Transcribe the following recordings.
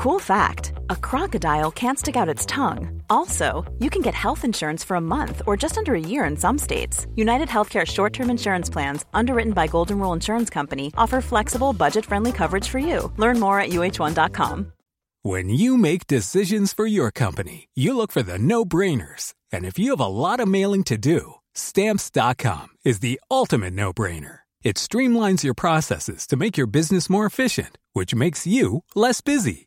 Cool fact a crocodile can't stick out its tongue. Also, you can get health insurance for a month or just under a year in some states. United Healthcare short term insurance plans, underwritten by Golden Rule Insurance Company, offer flexible, budget friendly coverage for you. Learn more at uh1.com. When you make decisions for your company, you look for the no brainers. And if you have a lot of mailing to do, stamps.com is the ultimate no brainer. It streamlines your processes to make your business more efficient, which makes you less busy.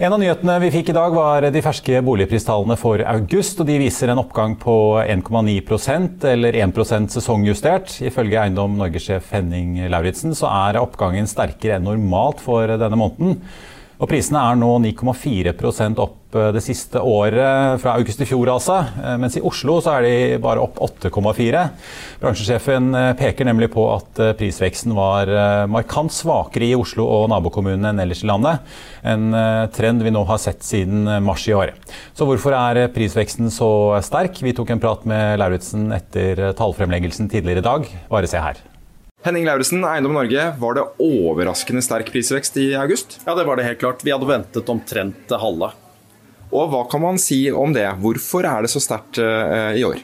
En av nyhetene vi fikk i dag var de ferske boligpristallene for august. og De viser en oppgang på 1,9% eller 1% sesongjustert. Ifølge Eiendom Norge-sjef Henning Lauritzen så er oppgangen sterkere enn normalt for denne måneden. Og Prisene er nå 9,4 opp eh, det siste året, fra august i fjor altså. Eh, mens i Oslo så er de bare opp 8,4. Bransjesjefen eh, peker nemlig på at prisveksten var markant svakere i Oslo og nabokommunene enn ellers i landet. En trend vi nå har sett siden mars i år. Så hvorfor er prisveksten så sterk? Vi tok en prat med Lauritzen etter tallfremleggelsen tidligere i dag. Bare se her. Henning Lauritzen, Eiendom Norge. Var det overraskende sterk prisvekst i august? Ja, det var det helt klart. Vi hadde ventet omtrent det halve. Og hva kan man si om det? Hvorfor er det så sterkt uh, i år?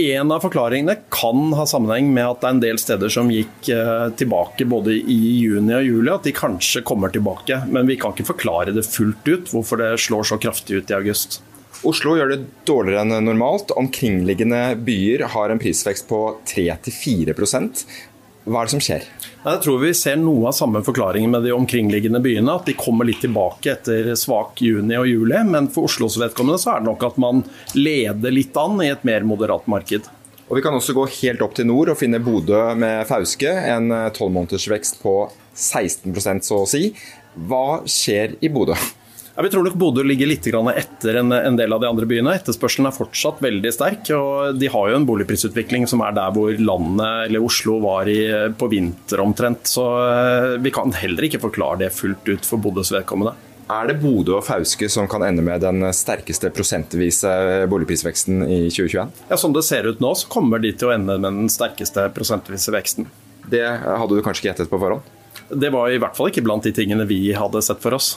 En av forklaringene kan ha sammenheng med at det er en del steder som gikk uh, tilbake både i juni og juli, at de kanskje kommer tilbake. Men vi kan ikke forklare det fullt ut, hvorfor det slår så kraftig ut i august. Oslo gjør det dårligere enn normalt. Omkringliggende byer har en prisvekst på 3-4 hva er det som skjer? Jeg tror vi ser noe av samme forklaringen med de omkringliggende byene. At de kommer litt tilbake etter svak juni og juli. Men for Oslos vedkommende så er det nok at man leder litt an i et mer moderat marked. Og Vi kan også gå helt opp til nord og finne Bodø med Fauske. En tolvmånedersvekst på 16% så å si. Hva skjer i Bodø? Vi tror nok Bodø ligger litt etter en del av de andre byene. Etterspørselen er fortsatt veldig sterk. og De har jo en boligprisutvikling som er der hvor landet, eller Oslo, var i, på vinter omtrent. Så eh, vi kan heller ikke forklare det fullt ut for Bodøs vedkommende. Er det Bodø og Fauske som kan ende med den sterkeste prosentvise boligprisveksten i 2021? Ja, Som det ser ut nå, så kommer de til å ende med den sterkeste prosentvise veksten. Det hadde du kanskje ikke gjettet på forhånd? Det var i hvert fall ikke blant de tingene vi hadde sett for oss.